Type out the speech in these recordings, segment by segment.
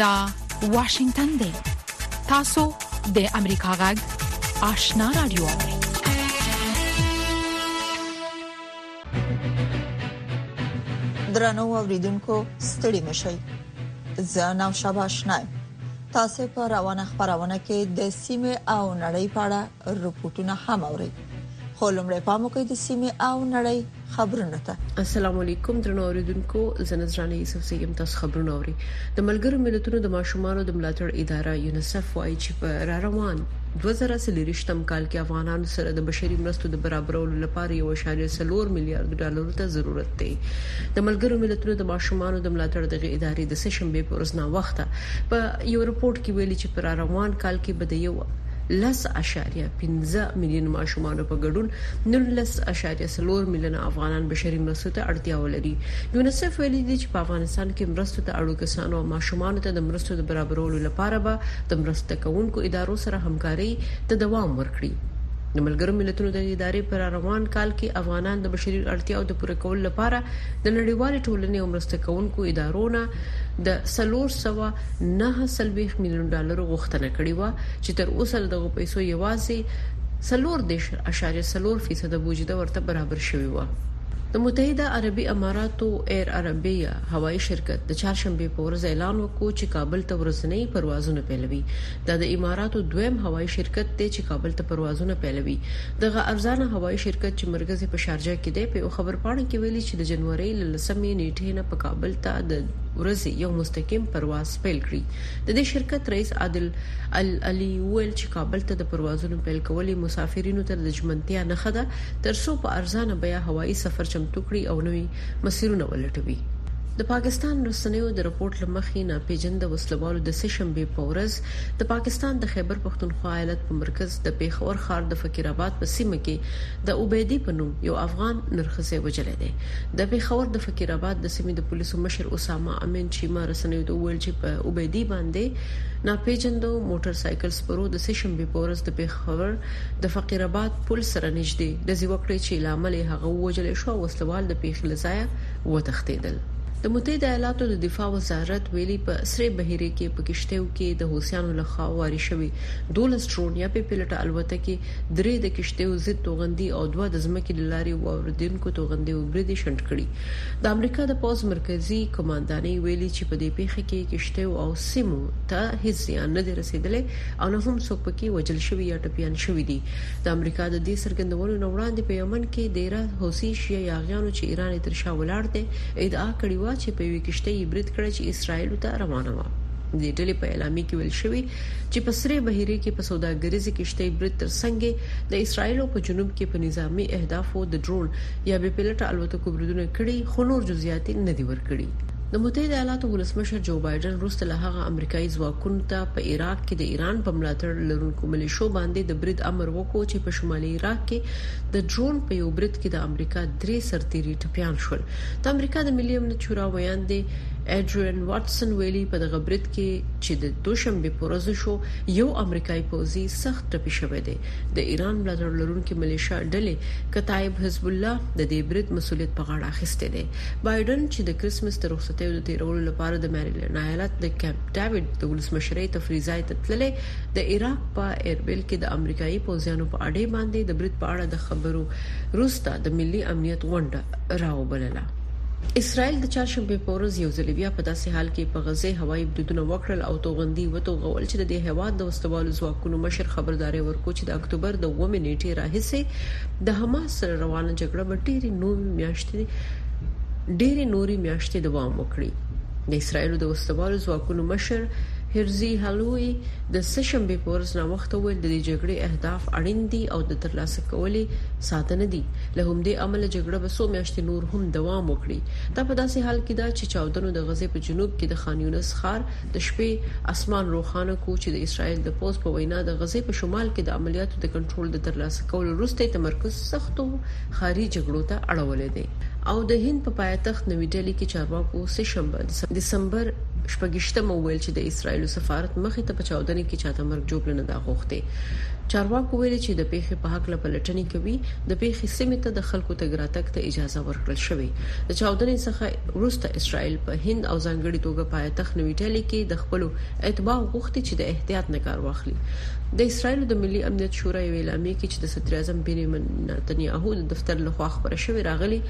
دا واشنگتن دی تاسو د امریکا غږ آشنا رادیو درنو اوریدونکو ستړي مشي زه نام شابه آشنا تاسو په روانه خبرونه کې د سیمه او نړۍ په اړه رپورټونه هم اوري خو لمړی پام وکړئ د سیمه او نړۍ خبرونه ته السلام علیکم درنو اوریدونکو زنځرانه یوسف زیم تاسو خبرونه اوري د ملګرو ملتونو د ماشومانو د ملاتړ اداره یونیسف وايي چې په را روان 2023م کال کې افغانانو سره د بشري مرستو د برابرولو لپاره 1.4 میلیارډ ډالر ته ضرورت دی د ملګرو ملتونو د ماشومانو د ملاتړ د ادارې د سشنبه پر ورځ نا وخته په یو رپورت کې ویلي چې پر روان کال کې به د یو 10.15 میلیون ماشومانو په ګډون 19.4 میلیون افغانان بشري مرستو ته اړتیا ولري یونیسف ویلي دی چې په افغانستان کې مرستو ته اړو کسانو او ماشومانو ته د مرستو د برابرولو لپاره به د مرسته کوونکو ادارو سره همکاري ته دوام ورکړي د ملګرو ملتونو د ادارې پر روان کال کې افغانان د بشري اړتیاو د پوره کولو لپاره د نړیوالې ټولنې او مرسته کوونکو ادارو نه د 300 نهه څلوېښت میلیون ډالرو غوښتنه کړې وه چې تر اوسه له دغو پیسو یوازې څلور دېرش اعشاریه څلور فیصده بودجه ورته برابر شوې وه. د متحده عربي اماراتو ایر عربیه هوایي شرکت د چهارشنبې په ورځ اعلان وکړ چې کابل ته ورځني پروازونه پیلوي. دا د اماراتو دویم هوایي شرکت دی چې کابل ته پروازونه پیلوي. دغه ارزانه هوایي شرکت چې مرکز یې په شارجه کې دی، په یوه خبرپاڼه کې ویلي چې د جنورۍ له لسمې نېټې نه به کابل ته د ورځې یو مستقیم پرواز پیل کړي د دې شرکت رئیس عادل علي ویل چې کابل ته د پروازونو پیل کولې مسافرینو ته د جمنتیا نه خده ترڅو په ارزانه بیا هوایی سفر چمتو کړي او نوې مسیرونه ولټوي د پاکستان رسنیو د رپورت لمخې ناپیژند وسلوالو د سه شنبه په ورځ د پاکستان د خیبر پښتونخوا ایالت په مرکز د پیښور ښار د فقیر آباد په سیمه کې د عبیدي په نوم یو افغان نرښځی وژلی دی. د پېښور د فقیر اباد د سیمې د پولیسو مشر اسامه امین چیما رسنیو ته وویل چې په عبیدي باندې ناپېژندو موټر سایکل سپرو د سې شنبې په ورځ د پېښور د فقیر اباد پل سره نژدې ډزې وکړې چې له امله یې هغه ووژل شو او وسله وال د پېښې له ځایه وتښتېدل. د متحده ایالاتو د دفاع وزارت ویلي په سرې بحیرې کې په کښتیو کې د حوثیانو له خوا واري شوي دوولس ډرون یا بې پیلوټه الوتکې درې د کښتیو ضد توغندي او دوه د ځمکې له لارې واوردونکو توغندیو برید شنډ کړي. د امریکا د پوځ مرکزي قوماندانۍ ویلي چې په دې پېښه کې کښتیو او سیمو ته هیڅ زیان نه دی رسیدلی او نه هم څوک پکې وژل شوي یا ټپیان شوي دي. د امریکا د دې څرګندونو نه وړاندې په یمن کې دېره حوثي شیعه یاغیانو چې ایران یې تر شا ولاړ دی ادعا کړې وه چې په یوې کښتۍ یې برید کړی چې اسراییلو ته روانه وه. د دې ډلې په اعلامیه کې ویل شوي چې په سرې بحیرې کې په سوداګریزې کښتۍ برید تر څنګ یې د اسراییلو په جنوب کې په نظامي اهدافو د ډرون یا بې پیلټه الوتکو بریدونه کړي، خو نور جزییات یې نه دي ورکړي. د متحده ایالاتو ولسمشر جو بایډن وروسته له هغه امریکايي ځواکونو ته په عراق کې د ایران په ملاتړ لرونکو ملیشو باندې د برید امر وکړو چې په شمالي عراق کې د ډرون په یو برید کې د امریکا درې سرتیري ټپیان شول د امریکا د ملي امنیت شورا ویاند ايډرين واټسن ويلي په دغه بريد کې چې د دوشنبې په ورځ وشو يو امريکايي پوځي سخت ټپي شوی دی، د ايران ملاتړ لرونکې مليشه ډلې کتايب حزب الله د دې بريد مسئوليت په غاړه اخيستی دی. بايډن چې د کرسمس د رخصتيو د تيرولو لپاره د ميريلنډ ايالت د کمپ ډيويډ د ولسمشرۍ تفريح ځای ته تللی، د عراق په ايربيل کې د امريکايي پوځيانو په اډې باندې د بريد په اړه د خبرو وروسته د ملي امنيت غونډه راوبلله. اسرایل د چهارشنبې په ورځ یو ځل بیا په داسې حال کې په غزه هوایي بریدونه وکړل او توغندي وتوغول چې د دې هیواد د وسلوالو ځواکونو مشر خبرداری ورکو چې د اکتوبر د اومې نیټې راهیسې د حماس سره روانه جګړه به ډېری نورې میاشتې ډېری نورې میاشتې دوام وکړي د اسرایل د وسلوالو ځواکونو مشر هرزي هلوي د سشنبه په ورځ ناوخته ویل د جګړې اهداف اړین دي او د ترلاسه کولې ساده نه دي له همدې امله جګړه به څو میاشتې نور هم دوام وکړي. دا په داسې حال کې ده چې چاودنو د غزې په جنوب کې د خان یونس ښار د شپې اسمان روښانه کړو چې د اسراییل د پوځ په وینا د غزې په شمال کې د عملیاتو د کنټرول د ترلاسه کولو وروسته یې تمرکز سختو ښاري جګړو ته اړولی دی او د هند په پایتخت نوي ډیلي کې چارواکو سه شنبه د دسمبر شپږیشتمه وویل چې د اسراییل سفارت مخې ته په چاودنه کې چاته مرګ ژوبله نه ده غوښتې. چارواکو ویلي چې د پیښې په هکله پلټنې کوي. د پیښې سیمې ته د خلکو تګ راتګ ته اجازه ورکړل شوې. د چاودنې څخه وروسته اسرائیل په هند او ځانګړي توګه پایتخت نوي ډیلي کې د خپلو اتباعو غوښتي چې د احتیاط نه کار واخلي. د اسرائیلو د ملي امنیت شورا یوې اعلامیې کې چې د صدراعظم بینیمن نتنیاهو د دفتر له خوا خپره شوې راغلي،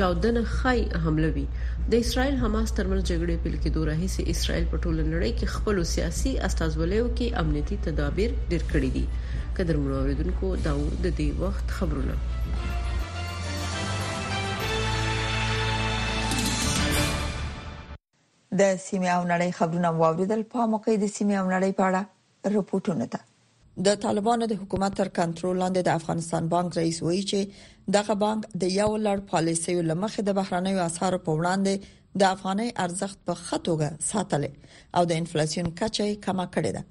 چاودنه ښايي حمله وي. د اسرائیل حماس ترمنځ جګړې پیل کیدو راهیسې اسرائیل په ټوله نړۍ کې خپلو سیاسي استازولیو کې امنیتي تدابیر ډیر کړي دي. قدرمنو اوریدونکو دا و د دې وخت خبرونه د سیمه او نړۍ خبرونه واوریدل په موقع د سیمه او نړۍ په اړه رپورټونه ده د طالبانو د حکومت تر کنټرول لاندې د افغانستان بانک رئیس وایي چې دغه بانک د یو لړ پالیسیو لمخې د بهرنیو اسعارو په وړاندې د افغاني ارزښت په خټوګه ساتل او د انفلیسیون کچه کمه کړې ده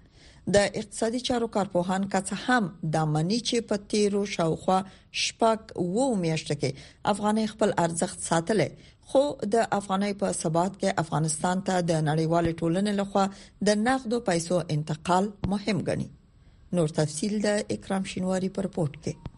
د اقتصادي چارو کارپوهان که څه هم دا مني چې په تیرو شاوخوا شپږ وو میاشتو کې افغاني خپل ارزښت ساتلی خو د افغاني په ثبات کې افغانستان ته د نړیوال ټولنې لخوا د نقدو پیسو انتقال مهم ګڼي نور تفصيل د اکرام شینواری پر پورت کې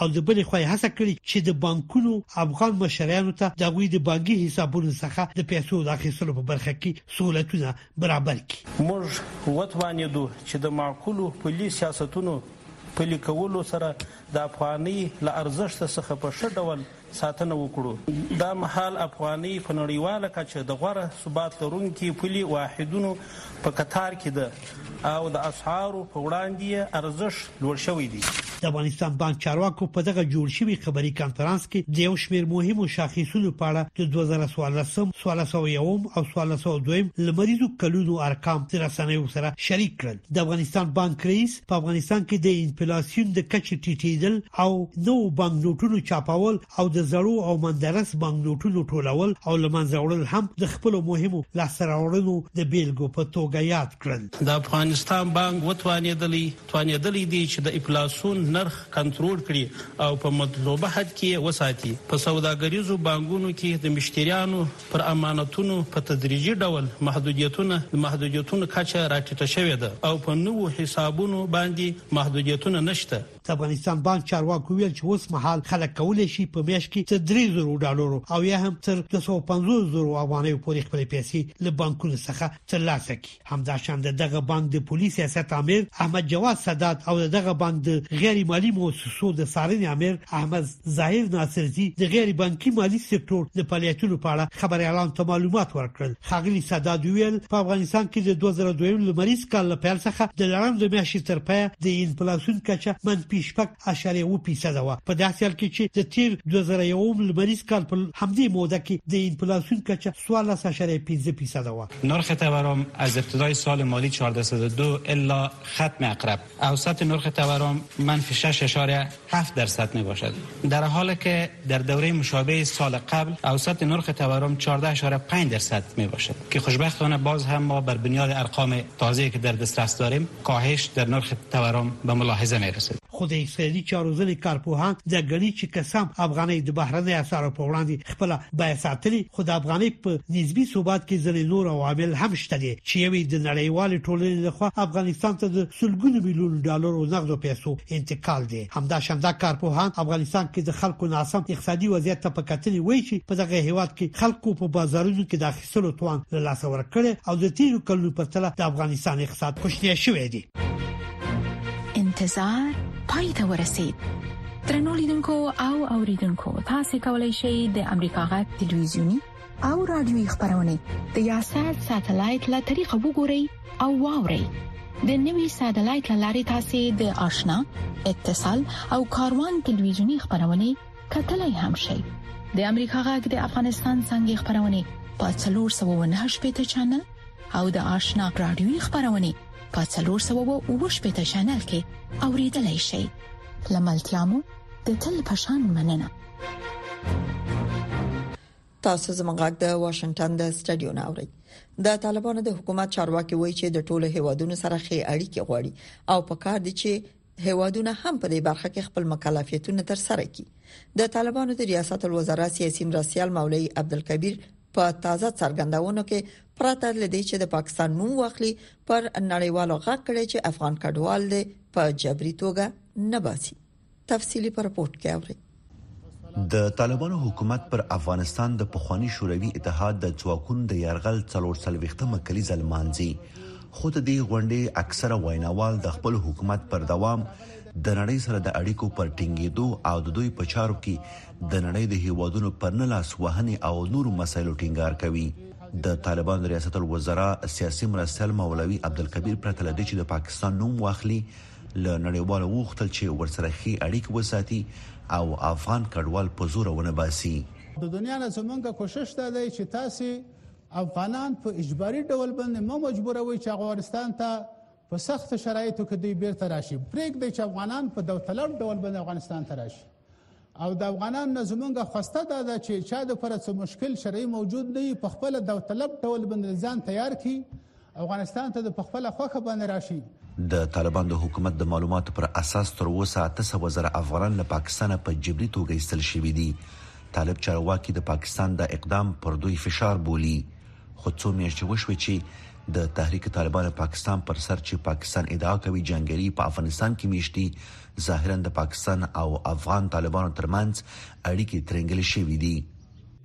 او د بلې خوا یې هڅه کړې چې د بانکونو افغان مشتریانو ته د هغوی د بانکي حسابونو څخه د پیسو د اخیستلو په برخه کې سهولتونه برابر کړي. موږ وتوانېدو چې د معقولو پلي سیاستونو پلي کولو سره د افغانۍ له ارزښت څخه په ښه ډول ساتنه وکړو. دا مهال افغانۍ په نړیواله کچه د غوره ثبات لرونکي پولي واحدونو په کتار کې ده او د اسعارو په وړاندې یې ارزښت لوړ شوی دی. د افغانستان بانک چارواکو په دغه جوړ شوي خبري کانفرنس کې د یو شمېر مهمو شاخصونو په اړه د دوه زره څوارلس، څوارلس سوه یو او څوارلس سوه دوه لمریزو کلونو ارقام د رسنیو سره شریک کړل. د افغانستان بانک رئیس په افغانستان کې د انفلاسیون د کچې ټیټېدل او نو بانک نوټونو چاپول او د زړو او مندرس بانک نوټونو ټولول او لمنځه وړل هم د خپل مهمو لاسراوړنو د بیلګو په توګه یاد کړل د افغانستان بانک وتوانېدلی توانېدلی دی چې د انفلاسیون نرخ کنټرول کړي او په مطلوبه حد کې وساتي په سوداګریزو بانګونو کې د مشتریانو پر امانتونو په تدریجي ډول محدودیتونه د محدودیتونو کچه راټیټه شوې ده او په نوو حسابونو باندې محدودیتونه نشته. د افغانستان بانک چارواکو وویل چې اوس مهال خلک کولی شي په میاشت کې تر درې زرو ډالرو او یا هم تر دوه سوه پنځوس زرو افغانیو پورې خپلې پیسې له بانکونو څخه ترلاسه کړي. همداشان د دغه بانک د پولیس سیاست امیر احمد جواد سادات او دغه بانک د غیر مالی موسسو د سارنې امیر احمد ظاهر ناصرزي د غیر بانکي مالی سکتور د فعالیتونو په اړه خبريالانو ته معلومات ورکړل خاغلی سادات ویل په افغانستان کې د 2002 لمریز کال له پیل څخه د لړم د میاشتې تر پایه د انفلاسیون کچه منفي شپږ اشاریه و فیصده وه په داسې حال کې چې د تیر 2001 لمریز کال په همدې موده کې د انفلاسیون کچه 14.5 فیصده وه نرخ تورم از ابتدای سال مالی 1402 الا ختم اقرب اوسط نرخ تورم منفی 6.7 درصد می باشد در حالی که در دوره مشابه سال قبل اوسط نرخ تورم 14.5 درصد می باشد که خوشبختانه باز هم ما بر بنیاد ارقام تازه که در دسترس داریم کاهش در نرخ تورم به ملاحظه می رسد. خو د اقتصادي چارو ځینې کارپوهان دا ګڼي چې که څه هم افغانۍ د بهرنیو اسعارو په وړاندې خپله بیه ساتلې، خو د افغانۍ په نسبي ثبات کې ځینې نور عوامل هم شته دي چې یو یې د نړیوالې ټولنې له خوا افغانستان ته د سلګونو میلیونو ډالرو نغدو پیسو انتقال دی. همداشان دا کارپوهان افغانستان کې د خلکو ناسم اقتصادي وضعیت ته په کتنې وایي چې په دغه هېواد کې خلکو په بازارونو کې د اخیستلو توان له لاسه ورکړي او د تیرو کلونو په څیر د افغانستان اقتصاد کوچنی شوی دی انتظار پای ته ورسید ترنو لیدونکو او اوریدونکو تاسو کولی شئ د امریکا غا ټلویزیونی او رادیوي خبرونه د یاشات ساتلایت له طریقو وګورئ او واورئ د نوي ساتلایت لارې تاسو د آشنا اتصال او کاروان ټلویزیونی خبرونه کتلای هم شئ د امریکا غږ د افغانستان څنګه خبرونه په 309 پټ چنل او د آشنا رادیوي خبرونه په 309 پټ چنل کې اوریدلای شئ لملتيامو د تل پشان مننه تاسو زموږ د واشنگټن د سټډیو نه اورئ د طالبانو د حکومت چارواکي وایي چې د ټولو هیوادونو سره خې اړیکې غواړي او په کار دي چې هیوادونه هم په دې برخه کې خپل مکلفیتونه تر سره کړي د طالبانو د ریاست الوزرا سیاسي مرستيال مولوی عبدالکبیر په تازه څرګندونو کې پراته لدی چې د پاکستان نوم واخلي پر نړیوالو غږ کړي چې افغان کډوال دې په جبري توګه نه باسي تفصيلي پر رپورت کې اوري د طالبانو حکومت پر افغانستان د پخواني شوروي اتحاد د ځواکونو د يرغل څلور څلويختمه کلیزه لمانځي خو د دې غونډې اکثره ویناوال د خپل حکومت پر دوام د نړۍ سره د اړیکو پر ټینګېدو او د دوی په چارو کې د نړۍ د هیوادونو پر نه لاس وهنې او نورو مسایلو ټینګار کوي د طالبان ریاست الوزرا سیاسي مرستل مولوي عبدالکبیر پرته لدې چې د پاکستان نوم واخلي له نړیوالو وغوښتل چې ورسره ښې اړیکې وساتي او افغان کډوال په زوره ونه باسي. د دنیا نه زمونږ کوشش دا دی چې تاسې افغانان په اجباري ډول باندې مه مجبوروئ چې افغانستان ته په سختو شرایطو کې دوی بیرته راشي. پریږدئ چې افغانان په داوطلب ډول باندې افغانستان ته راشي. او د افغانانو نه زمونږ خوسته دا ده چې چا د پر څه مشکل شرعي موجود نه وي په خپل داوطلب ډول باندې ځان تیار کړي افغانستان ته د خپل خوخه باندې راشي د طالبان د حکومت د معلوماتو پر اساس تر اوسه 800 زره افغانان له پاکستانه په جبري توګه ایستل شوي دي طالب چارواکي د پاکستان د اقدام پر دوی فشار بولي خو څو میاشتې وشوي چې د تحریک طالبان پاکستان پر سر چې پاکستان ادعا کوي جنگیالي په افغانستان کې میشتي ظاهرا د پاکستان او افغان طالبانو ترمنځ اړیکې ترنګلې شوې دي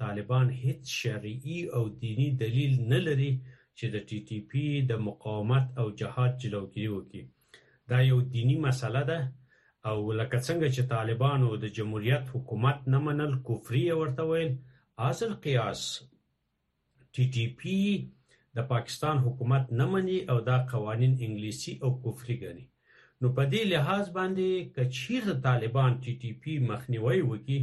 طالبان هیڅ شرعي او دینی دلیل نه لري چې د ټي ټي پی د مقاومت او جهاد جلوګیري وکړي دا یو دینی مسله ده او لکه څنګه چې طالبانو د جمهوریت حکومت نه منل کفري ورته ویل اصل قیاس ټي ټي پي د پاکستان حکومت نه مني او دا قوانین انګلیسي او کفري ګڼي نو په دې لحاظ باندې که چیرته طالبان ټي ټي پي مخنیوی وکړي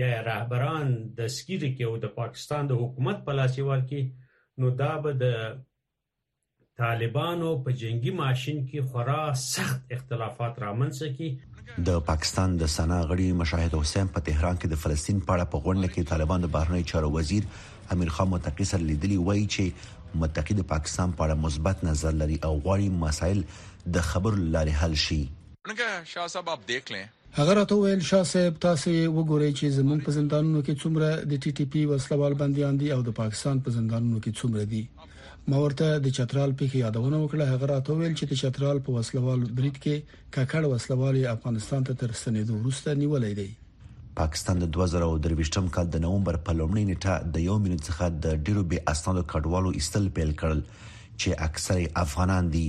یا رهبران دستګیر کړي او د پاکستان د حکومت په لاس یې ورکړي نو دا به د طالبانو په جنگي ماشين کې خورا سخت اختلافات رامنځته کړي د پاکستان د سنا غړي مشاهد حسین په تهران کې د فلسطین په اړه په غونډه کې طالبان د بهرنی چارو وزیر امیر خان متقی سره لیدلی وایي چې متقی د پاکستان په اړه مثبت نظر لري او غواړي مسایل د خبرو لارې حل شي منګه شاه صاحب اپ دیکھ لیں هغه راته وویل شاه صاحب تاسو وګورئ چې زمونږ په زندانونو کې څومره د ټي ټي پی وسلوال بنديان دي او د پاکستان په زندانونو کې څومره دي ما ورته د چترال پیښې یادونه وکړه هغه راته ویل چې د چترال په وسلوال برید کې ککړ وسلوال افغانستان ته تر ستنېدو وروسته نیولې دی پاکستان د 2023م کال د نومبر په لومړۍ نیټه د 1 میلیون څخه د ډیرو بې اسنادو کډوالو ایستل پیل کړل چې اکثره افغانان دي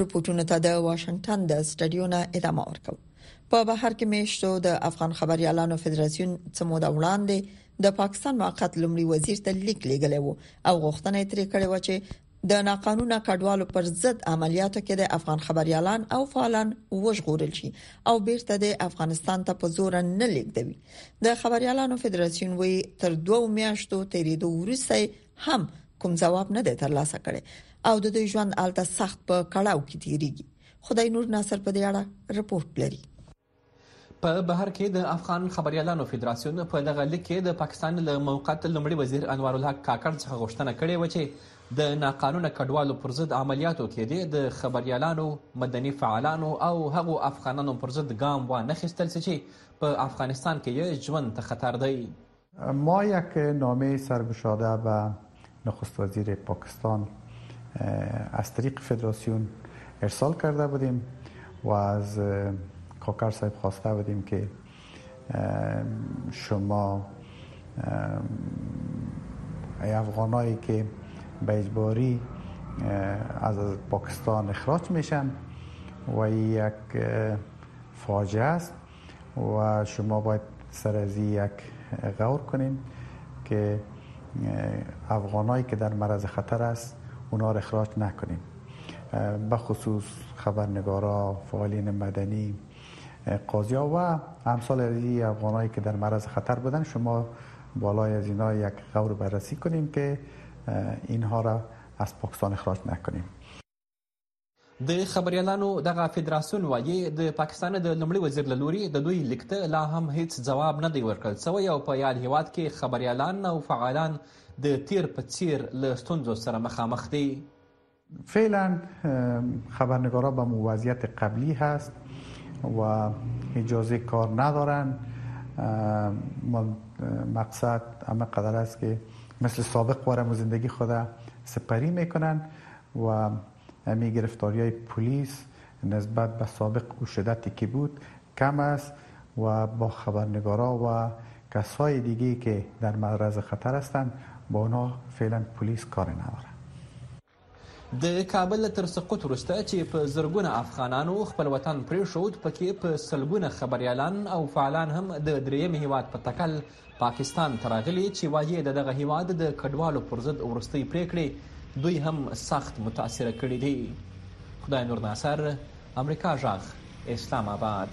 رپورټونو ته د واشنگټن د سټډیو نه ادامه ورکوم په بهر کې میشتو د افغان خبريالانو فدراسیون څمو د وړاندې د پاکستان موقت لومړي وزیر ته لیک لیږلی وو او غوښتنه یې ترې کړې و چې د ناقانونه کډوالو پر ضد عملیاتو کې د افغان خبريالان او فعالان وژغورل شي او بیرته د افغانستان ته په زور نه لیږدوي د خبريالانو فدراسیون وی تر دوو میاشتو تیریدو وروسته هم کوم جواب نه دی ترلاسه کړی او د دوی ژوند الته سخت په کړهو کې تیریږي خدای نور ناصر په دې اړه رپورت لري په بهر کې د افغان خبريالانو فدراسیون په دغه لیک کې د پاکستان له موقت لمړي وزیر انوار الحق کاکړ څخه غوښتنه کړې و چې د ناقانونه کډوالو پر ضد عملیاتو کې دي د خبريالانو مدني فعالانو او هغو افغانانو پر ضد ګام وانه خستل چې په افغانستان کې یې ژوند ته خطر دی ما یک نامه سرگشاده به نخست وزیر پاکستان از طریق فدراسیون ارسال کرده بودیم و از کاکر صاحب خواسته بودیم که شما ای افغانایی که به اجباری از پاکستان اخراج میشن و یک فاجعه است و شما باید سر از یک غور کنیم که افغانایی که در مرز خطر است اونا رو اخراج نکنیم به خصوص خبرنگارا فعالین مدنی قاضیا و امثال از افغانایی که در مرز خطر بودن شما بالای از اینا یک غور بررسی کنیم که اینها را از پاکستان اخراج نکنیم د خبریالانو دغه فدراسیون وایي د پاکستان د لومړي وزیر له لوري د دوی لیک ته لا هم هیڅ ځواب نه دی ورکړل شوی او په یاد هیواد کې خبریالان او فعالان د تیر په څیر له ستونزو سره مخامخ دي فعلا خبرنگارا به وضعیت قبلی هست و اجازه کار ندارن مقصد اما قدر است که مثل سابق وارم زندگی خود سپری میکنن و امی گرفتاریای پلیس نسبت به سابق او شدتی که بود کم است و با خبرنگارا و کسای دیگه که در معرض خطر هستند با اونا فعلا پلیس کاری نداره. د کابل تر سقوط وروسته چې په زرګونه افغانانو خپل وطن پرېښود، پکې په سلګونه خبریالان او فعالان هم د درېیم هېواد په تکل پاکستان ته راغلي چې وايي د دغه هېواد د کډوالو پر ضد وروستۍ پرېکړې دوی هم سخت متاثره کړي دي. خدای نور ناصر، امریکا غږ، اسلام آباد.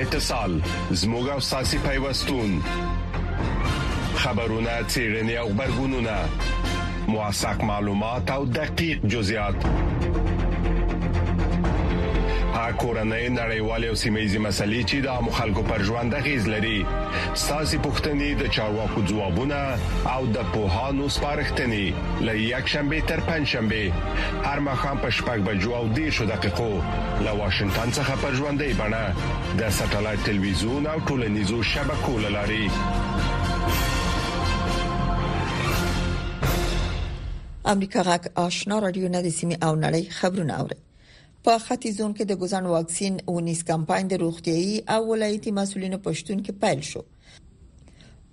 اتصال زموږ او ساسي پیوستون خبرونه چیرنی او خبرګونونه موثق معلومات او دقیق جزئیات هغه کورنۍ نړیوالې او سیمېزي مسلې چې د عامو خلکو پر ژوند غیز لري ساسي پښتنې د چارواکو ځوابونه او د پوهانو سپارښتنې لې یک شنبه تر پنځ شنبه هر مخام په شپږ بجو او دې شو دقیقو له واشنگټن څخه پر ژوندې بڼه د سټلایټ ټلویزیون او ټولنیزو شبکو لاري امریکا غږ آشنا رادیو نه د سیمې او نړۍ خبرونه اوري په ختي زون کې د ګوزن واکسین او نیس کمپاین د روغتيایي او ولایتي مسولینو پښتون کې پیل شو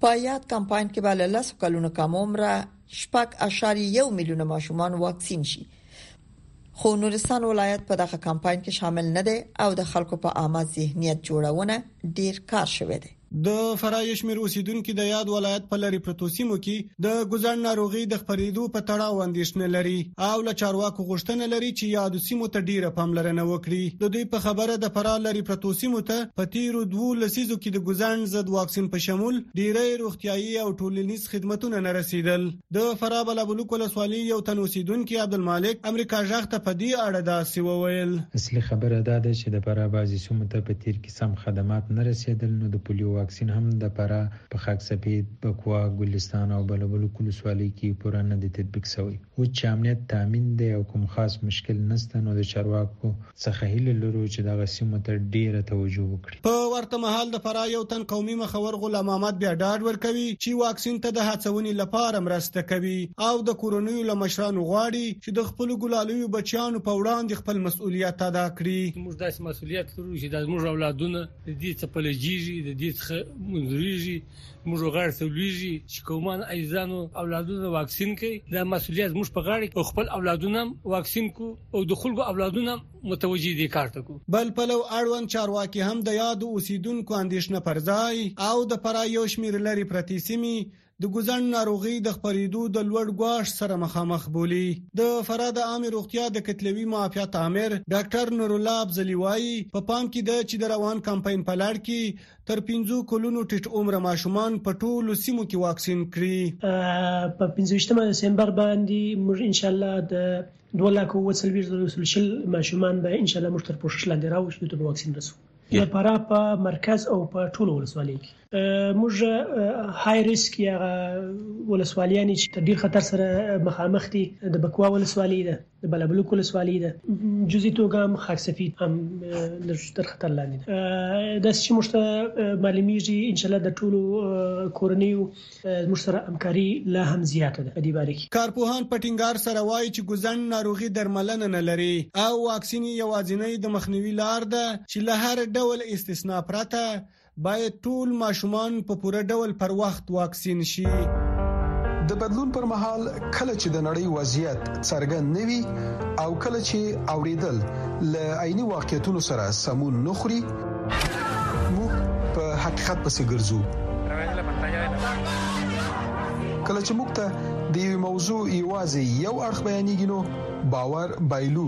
په یاد کمپاین کې بل لس کلونو کم عمره شپږ اشاریه یو میلیونه ماشومان واکسین شي خو نورستان ولایت په دغه کمپاین کې شامل نه دی او د خلکو په عامه ذهنیت جوړونه ډیر کار شوی دی د فراه یو شمېر اوسېدونکي د یاد ولایت په لرې پرتو سیمو کې د ګوزڼ ناروغي د خپرېدو په تړاو اندېښنه لري او له چارواکو غوښتنه لري چې یادو سیمو ته ډیره پاملرنه وکړي د دوی په خبره د فراه لرې پرتو سیمو ته په تیرو دوو لسیزو کې د ګوزڼ ضد واکسین په شمول ډیری روغتیايي او ټولنیز خدمتونه نه رسیدل د فراه بلابلوک ولسوالۍ یو تن اوسیدونکي عبدالمالک امریکا ږغ ته په دې اړه داسې وویل. اصلي خبره دا ده چې د فراه بعضې سیمو ته په تېر کې سم خدمات نه رسېدل، نو د پولیو واکسین هم د فراه په خاک سفید، بکوا، ګلستان او بلابلوک ولسوالۍ کې پوره نه دی تطبیق شوی. اوس چې امنیت تامین دی او کوم خاص مشکل نشته، نو د چارواکو څخه هیله لرو چې دغه سیمو ته ډیره توجه وکړي. په ورته مهال د فراه یو تن قومي مخور غلام محمد بیا ډاډ ورکوي چې واکسین ته د هڅونې لپاره مرسته کوي او د کورنیو له مشرانو غواړي چې د خپلو ګلالیو بچیانو په وړاندې خپل مسؤلیت ادا کړي. موږ داسې مسؤلیت لرو چې دا زموږ اولادونه د دې څخه پلجیږي، د دې څخه منظوریږي، موږ غاړې ته لویږي چې قومان عزیزانو اولادونه واکسین کړي دا مسولیت موږ په غاړه او خپل اولادونه واکسین کو او د خلکو اولادونه متوجي دي کار ته کو بل پلو اړوند چارواکي هم د یاد اوسیدونکو اندیشنه پر ځای او د فرا یو شمیر لري پرتی سیمه د ګوزڼ ناروغي د خپرېدو د لوړ ګواښ سره مخامخ بولي د فراه د عامې روغتیا د کتلوي معافیت آمر ډاکټر نورالله افضلي وایي په پام کې ده چې د روان کمپاین په لړ کې تر پنځو کلونو ټیټ عمره ماشومان په ټولو سیمو کې واکسین کړي. په پنځه ویشت مه دسمبر باندې موږ ان شاء الله د دوه لاکه اووه څلوېښت زرو سل شل ماشومان به ان شاء الله موږ تر پوښښ لاندې راوړو چې دوی ته به واکسین رسوو. د فراه په مرکز او په ټولو ولسوالیو کې موږ های ریسک یا ولسوالیانې چې تر ډیر خطر سره مخامخ دي د بکوا ولسوالۍ ده د بلبلوک ولسوالۍ ده جزئی توګه هم خاک سفید هم تر خطر لاندې ده د چې موږ ته معلومیږي ان شاء الله د ټولو کورنیو موږ سره همکاري لا هم زیاته ده په دې باره کې کارپوهان په ټینګار سره وایي چې ګوزڼ ناروغي درملنه نه لري او واکسین یوازینی د مخنیوي لار ده چې له هر ډول استثنا پرته باید ټول ماشومان په پوره ډول پر وخت واکسین شي. د بدلون پر مهال کله چې د نړۍ وضعیت څرګند نه وي او کله چې اوریدل ل عیني واقعیتونو سره سمون نه خوري موږ په حقیقت پسې ګرځو کله چې موږ ته د یو موضوع یوازې یو اړخ بیانېږي نو باور بایلو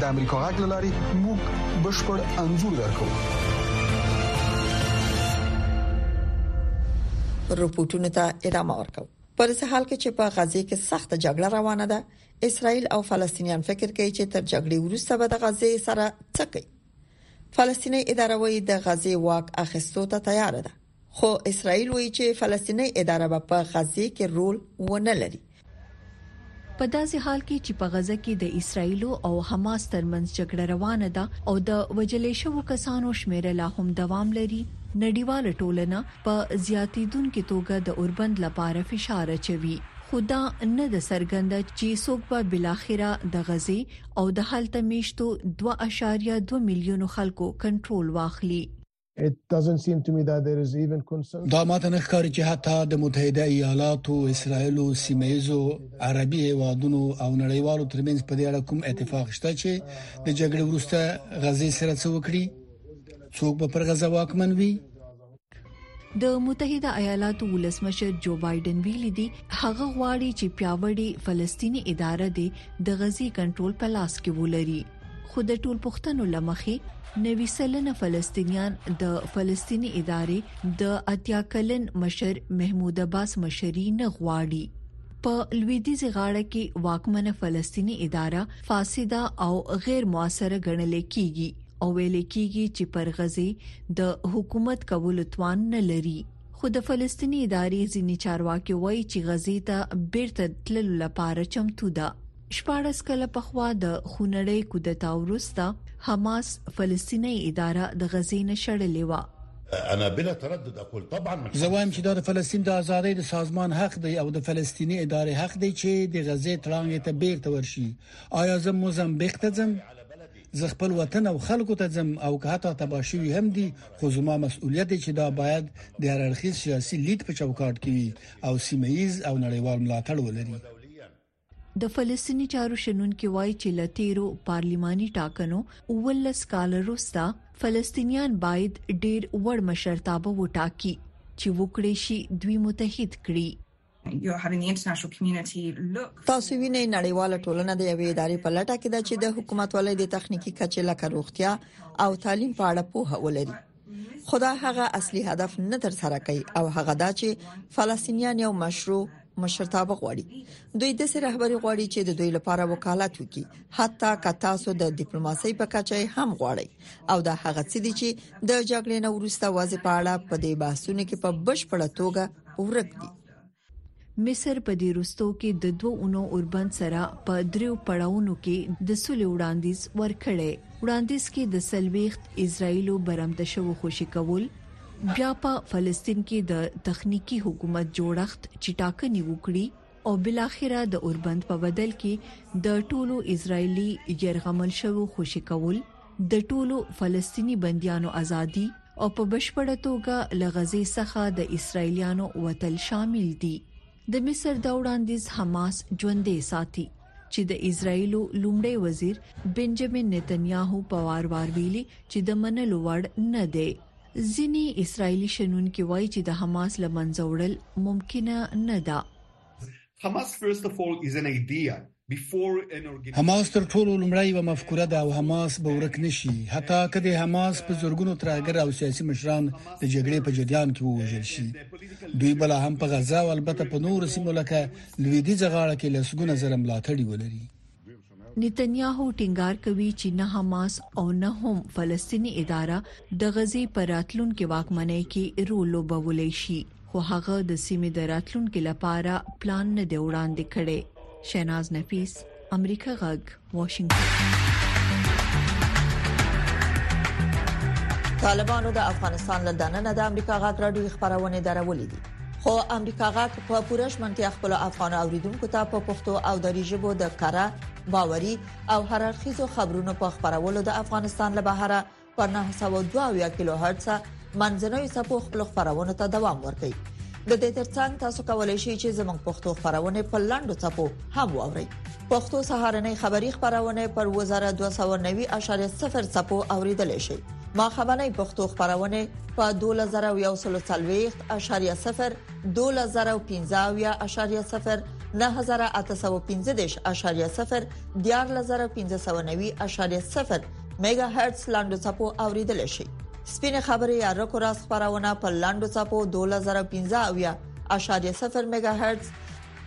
د امریکا غږ لاري موږ بشپړ انزور درکو رپورټونو ته ادامه ورکوم پر څه حال کې چې په غزه کې سخت جګړه روانه ده اسرائیل او فلسطینیان فکر کوي چې تر جګړې وروسته به د غزه سره څه کوي فلسطیني اداره وایي د غزه واک اخیستو ته تیار ده خو اسرائیل وایي چې فلسطیني اداره به په غزه کې رول ونه لري په داسې حال کې چې په غزه کې د اسرایل او حماس ترمنځ جګړه روانه ده او د وجلې شوو کسانو شمیر لا هم دوام لري نړیواله ټولنه په زیاتیدونکو توګه د اوربند لپاره فشار اچوي خدا نه د سرګند چې څوک به بل اخره د غزي او د حالت میشتو 2.2 میلیون خلکو کنټرول واخلي دا ماته نه ښکاري چې حتی د متحده ایالاتو، اسرایل، سیمه ایزو عربي هیوادونو او نړیوالو ترمنځ په دې اړه کوم اتفاق شته چې د جګړې وروسته غزې سره څه وکړي څوک به پر غزه واکمن وي د متحده ایالاتو ولسمشر جو بایدن ویلي دی هغه غواړي چې پیاوړی فلسطینی اداره د غزي کنټرول په لاس کې ولري خو د ټولپوښتنو لمخې 90 سلنه فلسطینیان د فلسطینی ادارې د اتیا کلن مشر محمود عباس مشري نه غواړي په لویدیز غاړه کې واکمنه فلسطینی اداره فاسده او غیر موثره ګڼل کیږي او ویل کیږي چې پر غزي د حکومت کولو توان نه لري خو د فلسطینی ادارې ځینی چارواکي وایي چې غزي ته بیرته تللو لپاره چمتو ده شپاړس کاله پخوا د خونړۍ کودتا وروسته حماس فلسطیني اداره د غزې نه شړلې و انا بلا تردد اقول طبعا من زه وایم چې دا د فلسطین د ازادۍ د سازمان حق دی او د فلسطینی ادارې حق دی چې د غزې تړانګې ته بیرته ورشي آیا زه موزمبیق ته ځم زه خپل وطن او خلکو ته ځم او که حتی تباشوي هم دي خو زما مسؤلیت دی چې دا باید د هررخي سیاسي لید په چوکاټ کې وي او سیمه ییز او نړیوال ملاتړ ولري د فلسطیني چارو شنونکي وایي چې لتیرو پارلیماني ټاکنو ولس کال وروسته فلسطینیان باید ډیر وړ مشرتابه وټاکي چې وکړي شي دوی متحد کړي تاسو وینئ نړیواله ټولنه د یوې ادارې په لټه کې ده چې د حکومتولۍ د تخنیکی کچې لکه روغتیا او تعلیم په اړه پوهه ولري خو دا هغه اصلي هدف نه تر سره کوي او هغه دا چې فلسطینیان یو مشروع مشرتابه غواړي دوی د سره رهبری غواړي چې د دوی لپاره وکالت وکړي حتی که تاسو د ډیپلوماسي په کچه هم غواړي او دا هغه څه دي چې د جګړې نه ورسته وځي په اړه په دې بحثونو کې په بشپړه توګه ورک دي مصر په دې وروستو کې د دوه اونو اوربند سره په دریو پړاوونو کې د سولې وړاندیز ورکړی. وړاندیز کې د څلوېښت اسراییلو برمته شوو خوشې کول، بیا په فلسطین کې د تخنیکي حکومت جوړښت چې ټاکنې وکړي او بالاخره د اوربند په بدل کې د ټولو اسراییلي یرغمل شوو خوشې کول، د ټولو فلسطیني بندیانو ازادي، او په بشپړه توګه له غزې څخه د اسرایلیانو وتل شامل دي د مصر د وړاندیز حماس ژوندې ساتي چې د اسرایل لومړی وزیر بنجامین نتنیاهو په وار وار ویلي چې د منلو وړ نه دی ځینی اسرایلی شنونکي وایي چې د حماس لمنځه وړل ممکنه نه ده Hamas first of all is an idea حماس تر ټولو لومړی یو مفکوره ده او حماس به ورک نشي حتی که د حماس په زورګونو ترهګر او سیاسي مشران د جګړې په جریان کې ووژل شي دوی بل هم په غزا او البته په نور سیمو لکه لویدیځ غاړه کې لسګونه زره ملاتړي ولري نتنیاهو ټینګار کوي چې نه حماس او نه هم فلسطینی اداره د غزي پر راتلونکو واکمنۍ کې رول لوبولای شي خو هغه د سیمې د راتلونکو لپاره پلان نه دی وړاندې کړی شیناز نفیس امریکا غږ واشنگټن طالبانو د افغانستان له دننه د امریکا غاټ راډیو خبرونه درولې دي خو امریکا غاټ په پوره شمنتیا خپل افغان اوریدونکو ته په پښتو او دری ژبه د کره باوري او هررخیزو خبرونو په خبرولو د افغانستان له بهره په 902 کیلو هرتز منځنوي سپو خپل خبرونه ته دوام ورکړي د دې ترڅنګ تاسو کولی شئ چې زموږ پښتو خبرونه په لاندو چپو هم واورئ پښتو سهارنې خبری خبرونه پر 2290.0 چپو اوریدل شئ ما خبرنې پښتو خبرونه په 2140.0 2015.0 9815.0 14590.0 میگا هرتز لاندو چپو اوریدل شي سپینه خبره یا رکو راس خبرونه په لاندو چپو 2015.0 میگا هرتز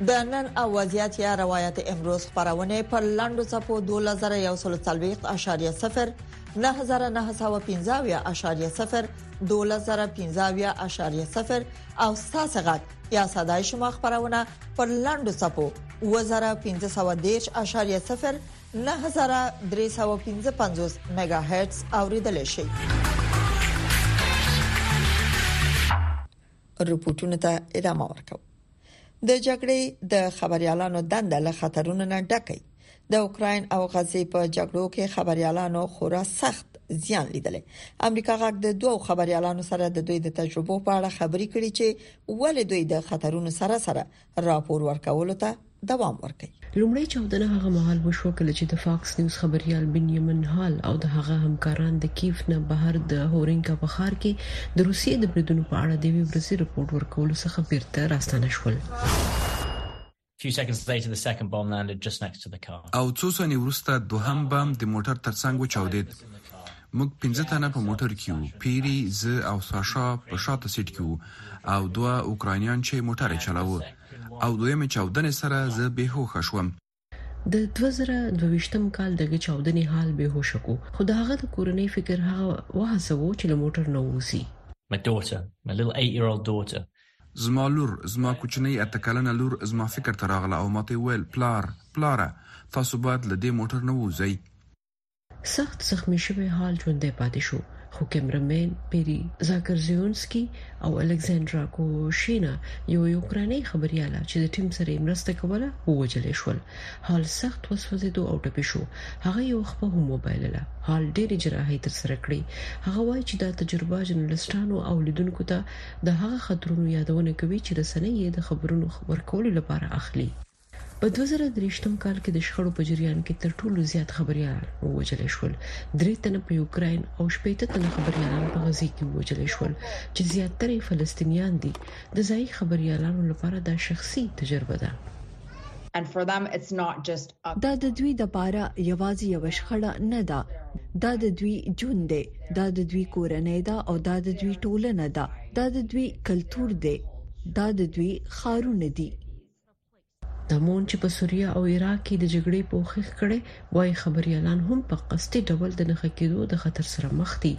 د نن او وضعیت یا روایت امروز خبرونه په لاندو چپو 2041.0 9915.0 2015.0 او ساسه غټ یا صداي شما خبرونه پر لاندو چپو 2015.0 نهه زره درې سوه پنځه پنځوس میګا هرتز اوریدل شي. رپورټونو ته ادامه ورکوو. د جګړې د خبريالانو دنده له خطرونو نه ډکه د اوکرين او غزې په جګړو کې خبريالانو خورا سخت زیان لیدل امریکا غږ د دوو خبريالانو سره د دوی د تجربو په اړه خبرې کړې چې ولې دوی د خطرونو سره سره راپور ورکولو ته دوام ورکړي لومړی چاودنه هغه مهال وشو کله چې د فاکس نیوز خبريال بنیامین هال او د هغه همکاران د کیف نه بهر د هورینکا په ښار کې د روسیې د بریدونو په اړه د وی ورځي رپورت ورکولو څخه بیرته راستانه شول few seconds later the second bomb landed just next to the car او څو ثانیې وروسته دوهم بم د موټر ترڅنګ وچاودید موږ پنځه تنه په موټر کې وو، پیري، زه او ساشا په شاته سیټ کې وو او دوه اوکراینیان چې موټر یې چلاوه او دویمې چاودنې سره زه بې هوښه شوم. د دوه زره دوه ویشت کال دغې چاودنې حال بې هوشه کو، خو د هغه د کورنۍ فکر هغه وهڅوو چې له موټر نه ووځي. My daughter, my little eight year old daughter. زما لور، زما کوچنۍ اته کلنه لور زما فکر ته راغله او ماته یې وویل، پلار، پلاره، تاسو باید له دې موټر نه ووځئ. سخت زخمی شوی حال ژوندی پاتې شو خو کیمره مین پیری زاکرزیونسکی او الکساندرا کوشینا یو یوکرانی خبرياله چې د ټیم سره مرسته کوله ووجل شول حال سخت وسوځیدو او ټپي شو هغه یو خپه هم وبایلله حال ډېری جراحي تر سره کړې هغه وایي چې دا تجربه جنرالستانو او لیدونکو ته د هغه خطرونو یادونه کوي چې رسنۍ یې د خبرونو ورکولو لپاره اخلي په دوه زره درېشتم کال کې د شخړو په جریان کې تر ټولو زیات خبریالان ووژل شول درې تنه په یوکراین او شپېته تنه خبریالان په غزې کې ووژل شول چې زیاتره فلسطینیان دي د ځایي خبریالانو لپاره دا شخصي تجربه ده دا د دوی د پاره یوازې یو شخړه نه ده دا د دوی ژوند دی دا د دوی کورنۍ ده او دا د دوی ټولنه ده دا د دوی کلچر دی دا د دوی خارونه دي دمون چې په سوریه او عراق کې د جګړې پوښښ کړي وای خبريالان هم په قصدي ډول د نخښه کېدو د خطر سره مخ دي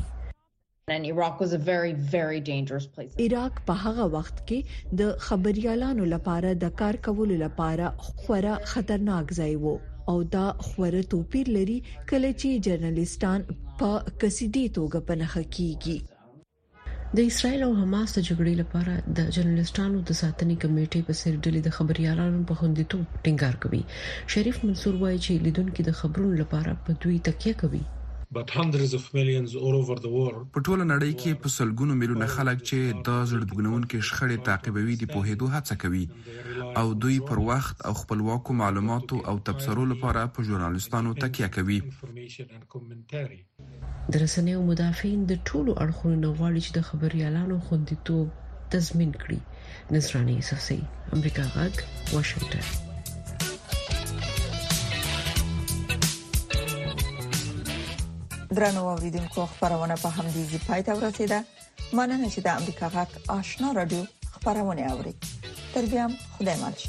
عراق په هغه وخت کې د خبريالانو لپاره د کار کولو لپاره خورا خطرناک ځای وو او دا خورا توپیر لري کله چې جرنالستان په قصدي توګه پنهخه کیږي د اسرائیل او حماس د جګړې لپاره د جرنلستانو د ساتنې کمیټې په څیر ډلې د خبريالانو په خوندیتوب ټینګار کوي شریف منصور وایي چې لیدونکو د خبرونو لپاره په دوی تکیه کوي په ټوله نړۍ کې په سلګونو میلیونه خلک چې دا زړبګنونکې شخړې تعقیبوي د پوهېدو هڅه کوي او دوی پر وخت او خپلواکو معلوماتو او تبصرو لپاره په ژورنالستانو تکیه کوي. د رسنیو مدافعین د ټولو اړخونو نه غواړي چې د خبریالانو خوندیتوب تضمین کړي نظرانه یوسفزۍ امریکا غږ واشنگټن درنو اوریدونکو خبرونه په همدې ځای پای ته ورسیده مننه چې د امریکا غږ آشنا رادیو خبرونه اوري تر بیا خدای مل شي